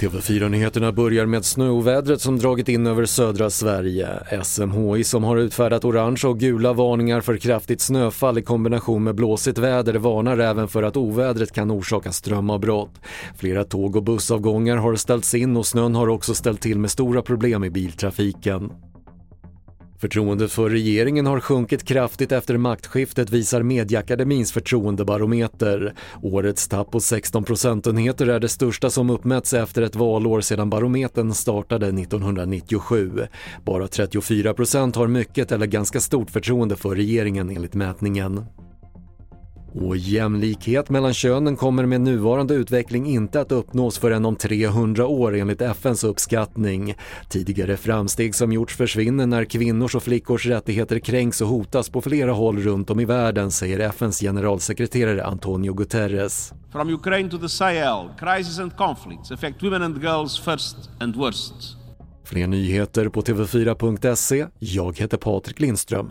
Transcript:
TV4-nyheterna börjar med snöovädret som dragit in över södra Sverige. SMHI som har utfärdat orange och gula varningar för kraftigt snöfall i kombination med blåsigt väder varnar även för att ovädret kan orsaka strömavbrott. Flera tåg och bussavgångar har ställts in och snön har också ställt till med stora problem i biltrafiken. Förtroendet för regeringen har sjunkit kraftigt efter maktskiftet visar Mediaakademins förtroendebarometer. Årets tapp på 16 procentenheter är det största som uppmätts efter ett valår sedan barometern startade 1997. Bara 34 procent har mycket eller ganska stort förtroende för regeringen enligt mätningen. Och jämlikhet mellan könen kommer med nuvarande utveckling inte att uppnås förrän om 300 år enligt FNs uppskattning. Tidigare framsteg som gjorts försvinner när kvinnors och flickors rättigheter kränks och hotas på flera håll runt om i världen, säger FNs generalsekreterare Antonio Guterres. From Ukraine to the Sahel, crises and conflicts affect women and girls first and worst. Fler nyheter på TV4.se. Jag heter Patrik Lindström.